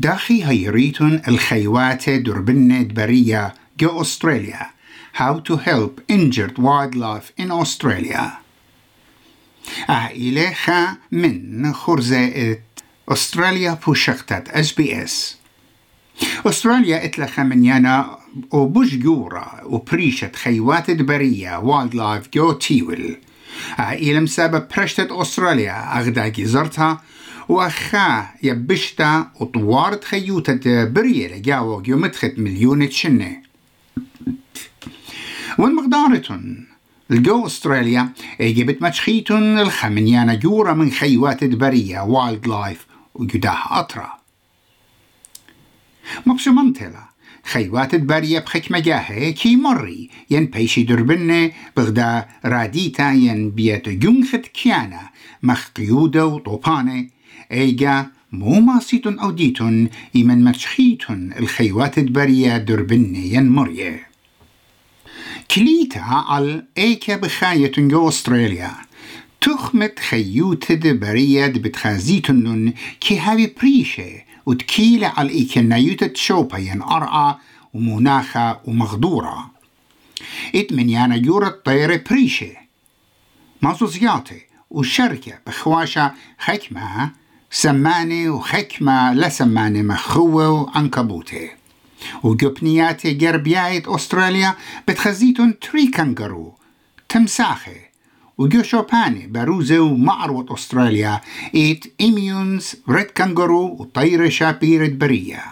داخي هيريتون الخيوات دربنة برية جو أستراليا How to help injured wildlife in Australia. عائلة خا من خرزة أستراليا بوشختت اس بي اس أستراليا اتلخا من يانا وبوش جورا وبريشة خيوات برية وايلد لايف جو تيول عائلة مسابة برشتة أستراليا أغدا جزرتها وأخا يبشتا وطوارت خيوتة برية لجاوة يومتخت مليون تشنة وين مقدارتن الجو أستراليا جبت متشخيتن الخمنيانا جورا من خيوات برية وايلد لايف وجداها أطرا مبسو منتلا خيوات برية بخك مجاهي كي مري ين بيشي دربنة بغدا راديتا ين بيت جنخت كيانا مخقيودة وطوبانة أيجا موما سيتون اوديتون إيمن مرشخيتون الخيوات البرية دربنيا مريه كليتا على أيكا بخايتون جو أستراليا. تخمت خيوتد بريد بتخازيتنن كي هاوي بريشة وتكيلة على إيكنايوتة ين ارعى ومناخة ومغدورة اتمنيانا جورة طيرة بريشة. مازوزياتي وشركة بخواشة خكمة سمانة وحكمة لسمانة مخوة وعنكبوتة وجبنياتي جربياية أستراليا بتخزيتن تري كنغرو تمساخه. وجو شوباني باروزة أستراليا إيت إميونز ريد كنغرو وطيرة شابيرة برية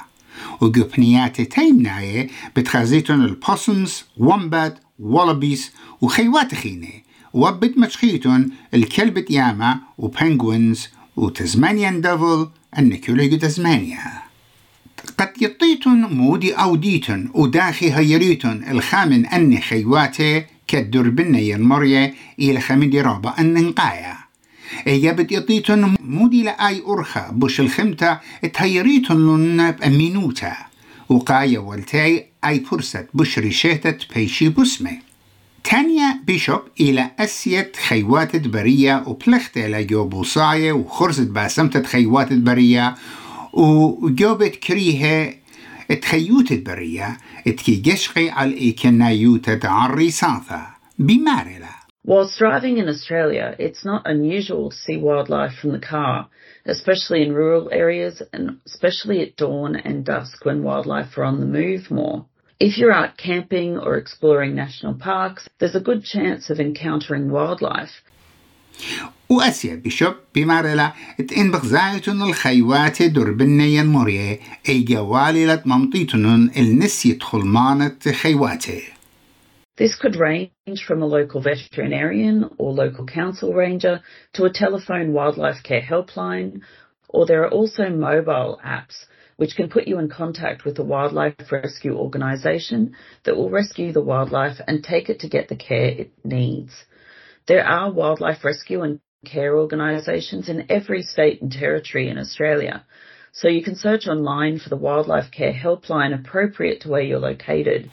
وجو بنياتي تيمناية بتخزيتن البوسنز ومبات والبيس وخيوات خينة وبد مشخيتن الكلبة ياما وبنجوينز وتزمانيان ديفل النكوليجو تزمانيا. قد يطيتن مودي أو ديتن وداخي هيريتن الخامن أن خيواتي كالدربنة ينمرية إلى خمدي رابا أن نقايا إيجابت يطيتن مودي لأي أرخا بوش الخمتة تهيريتن لن بأمينوتا وقايا والتاي أي فرصة بوش ريشيتة بيشي بسمه تانيا بيشوب إلى أسيت خيوات برية وبلخت إلى جو بوصاية وخرزت باسمتة خيوات برية وجوبت كريها تخيوت البرية تكي جشقي على إيكنايوت عري سانثا بمارلا Whilst driving in Australia, it's not unusual to see wildlife from the car, especially in rural areas and especially at dawn and dusk when wildlife are on the move more. If you're out camping or exploring national parks, there's a good chance of encountering wildlife. وأسيا بشوب بمارلا اتين بغزايتن الخيوات دربنيا مريه اي جواللة ممطيتن النسي تخلمانة خيواته This could range from a local veterinarian or local council ranger to a telephone wildlife care helpline, or there are also mobile apps which can put you in contact with a wildlife rescue organisation that will rescue the wildlife and take it to get the care it needs. There are wildlife rescue and care organisations in every state and territory in Australia, so you can search online for the wildlife care helpline appropriate to where you're located.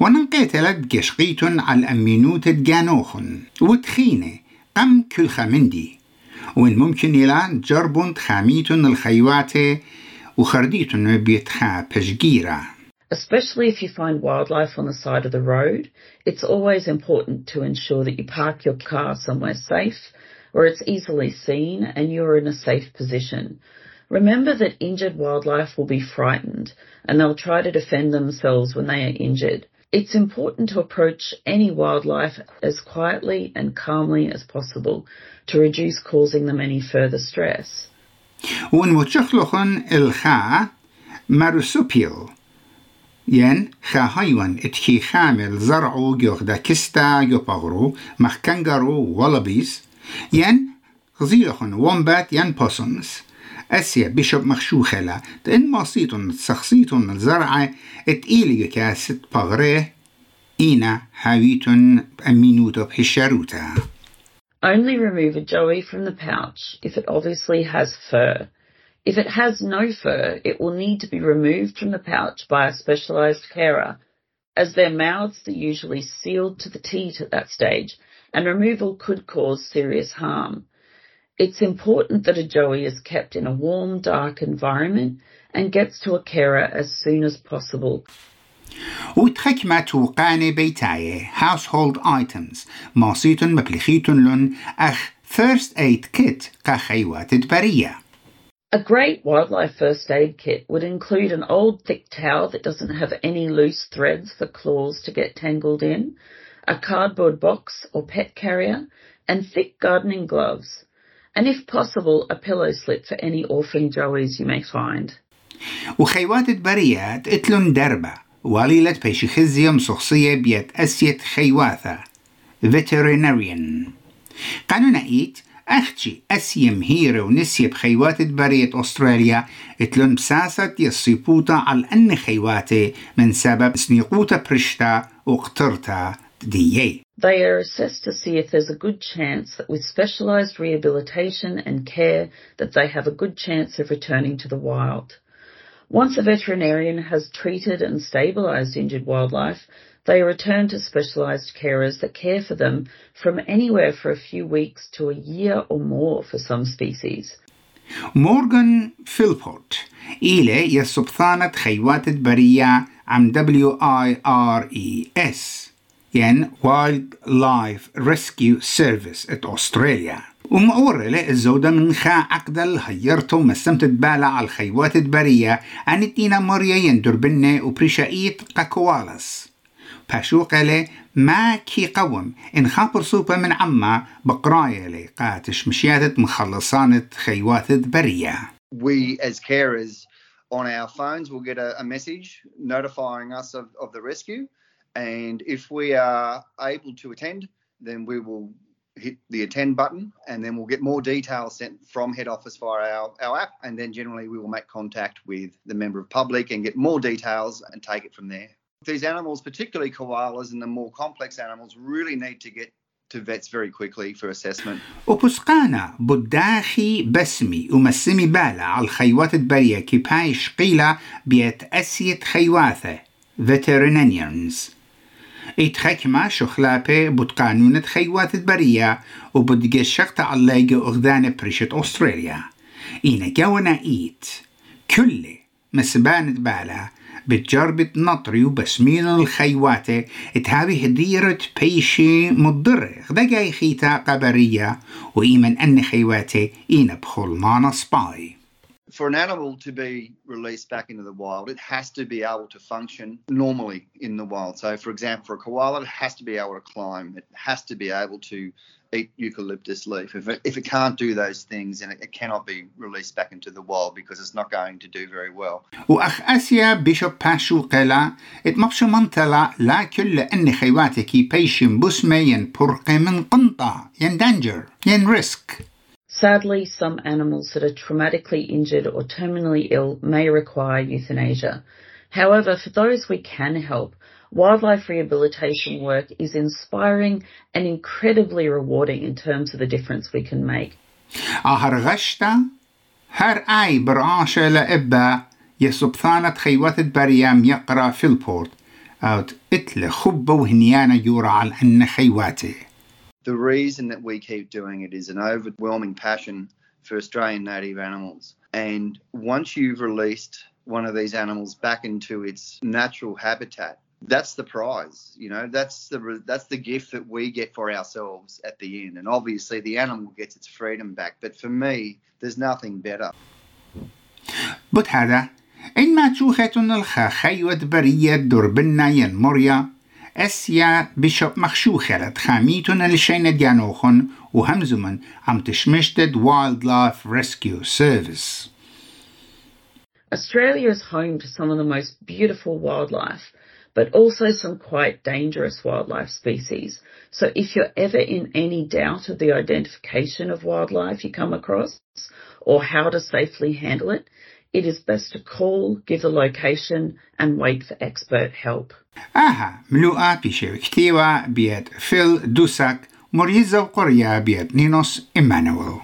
وننقيتلت قشقيتن على الأمينوت جانوخن وتخينة أم كل خمندي وين ممكن إلى جربون تخاميتن الخيوات وخرديتن بيتخا بشجيرة Especially if you find wildlife on the side of the road, it's always important to ensure that you park your car somewhere safe where it's easily seen and you're in a safe position. Remember that injured wildlife will be frightened and they'll try to defend themselves when they are injured. It's important to approach any wildlife as quietly and calmly as possible to reduce causing them any further stress. Un muchachlochon el ha marusupil ين خا هايوان اتكي خامل زرعو جوغ دا كستا يوباغرو مخ كنغرو ولبيس ين غزيلخن ومبات ين بوسونز أسيا بيشب مخشوخلا تإن ماسيتون تسخصيتون الزرعة اتقيلي كاست باغريه إينا حاويتون بأمينوتو بحشاروتا Only remove a joey from the pouch if it obviously has fur. If it has no fur, it will need to be removed from the pouch by a specialised carer, as their mouths are usually sealed to the teat at that stage, and removal could cause serious harm. It's important that a joey is kept in a warm, dark environment and gets to a carer as soon as possible. وتخكمت وقاني بيتاية household items ماسيتن مبلخيتن لن أخ first aid kit كخيوات برية A great wildlife first aid kit would include an old thick towel that doesn't have any loose threads for claws to get tangled in, a cardboard box or pet carrier, and thick gardening gloves. And if possible, a pillow slip for any orphan joeys you may find. وخيوات برية اتلن دربة وليلة بيش خزيم شخصية بيت أسيت خيواثة veterinarian قانون ايت أختي أسيم هيرو ونسي بخيوات برية أستراليا اتلون بساسة يصيبوتا على أن خيواتي من سبب سنيقوتا برشتا وقترتا ديي They are assessed to see if there's a good chance that with specialised rehabilitation and care that they have a good chance of returning to the wild. Once a veterinarian has treated and stabilised injured wildlife, they are returned to specialised carers that care for them from anywhere for a few weeks to a year or more for some species. مورغان فيلبورت إلى يسبثانة خيوات برية عم WIRES ين Wild Life Rescue Service ات أستراليا ومعورة له الزودة من خا عقدل هيرتو مسمت بالا على الخيوات البرية مريا يندر بنة وبريشايت قاكوالس. باشوق له ما كي قوم إن خابر صوبة من عما بقراية لي قاتش مشيادة مخلصانة خيوات برية We as carers on our phones will get a, a message notifying us of, of the rescue and if we are able to attend then we will hit the attend button and then we'll get more details sent from head office via our, our app and then generally we will make contact with the member of public and get more details and take it from there. These animals, particularly koalas and the more complex animals, really need to get to vets very quickly for assessment. وبسقانا بداخي بسمي ومسمي بالا على الخيوات البرية كيبايش قيلة بيت أسيت خيواثة veterinarians يتخكما شخلابة بود قانون خيوات البرية وبد قشق تعلق أغذان بريشة أستراليا. إينا جونا إيت. كل مسبانة بالا بتجربة نطري وبسمين الخيواتة تهابي هديرة بيشي مضرة غدا جاي خيتا قبرية وإيمن أن خيواتي إينا بخل مانا سباي. for an animal to be released back into the wild, it has to be able to function normally in the wild. So, for example, for a koala, it has to be able to climb. It has to be able to eat eucalyptus leaf. If it, if it can't do those things, then it, it cannot be released back into the wild because it's not going to do very well. وأخ أسيا بيشوب باشو قلا اتمبشو منطلع لا كل أن خيواتك بيشن بسمة ين برق من قنطة ين danger ين risk Sadly, some animals that are traumatically injured or terminally ill may require euthanasia. However, for those we can help, wildlife rehabilitation work is inspiring and incredibly rewarding in terms of the difference we can make. أهر غشتا هر أي برعاشة لإبا يسبثانة خيوات بريام يقرأ في البورت أوت إتل خبة وهنيانا يورا على أن خيواتي The reason that we keep doing it is an overwhelming passion for Australian native animals. And once you've released one of these animals back into its natural habitat, that's the prize. You know, that's the that's the gift that we get for ourselves at the end. And obviously, the animal gets its freedom back. But for me, there's nothing better. But هذا إن ما تشوختن الخا خيوة برية دربنا ين مريا Australia is home to some of the most beautiful wildlife, but also some quite dangerous wildlife species. So if you're ever in any doubt of the identification of wildlife you come across or how to safely handle it, it is best to call, give a location, and wait for expert help. Aha, mluqa bixew ktiwa bied Phil Dusak, Murjiza u biet Ninos Emanuel.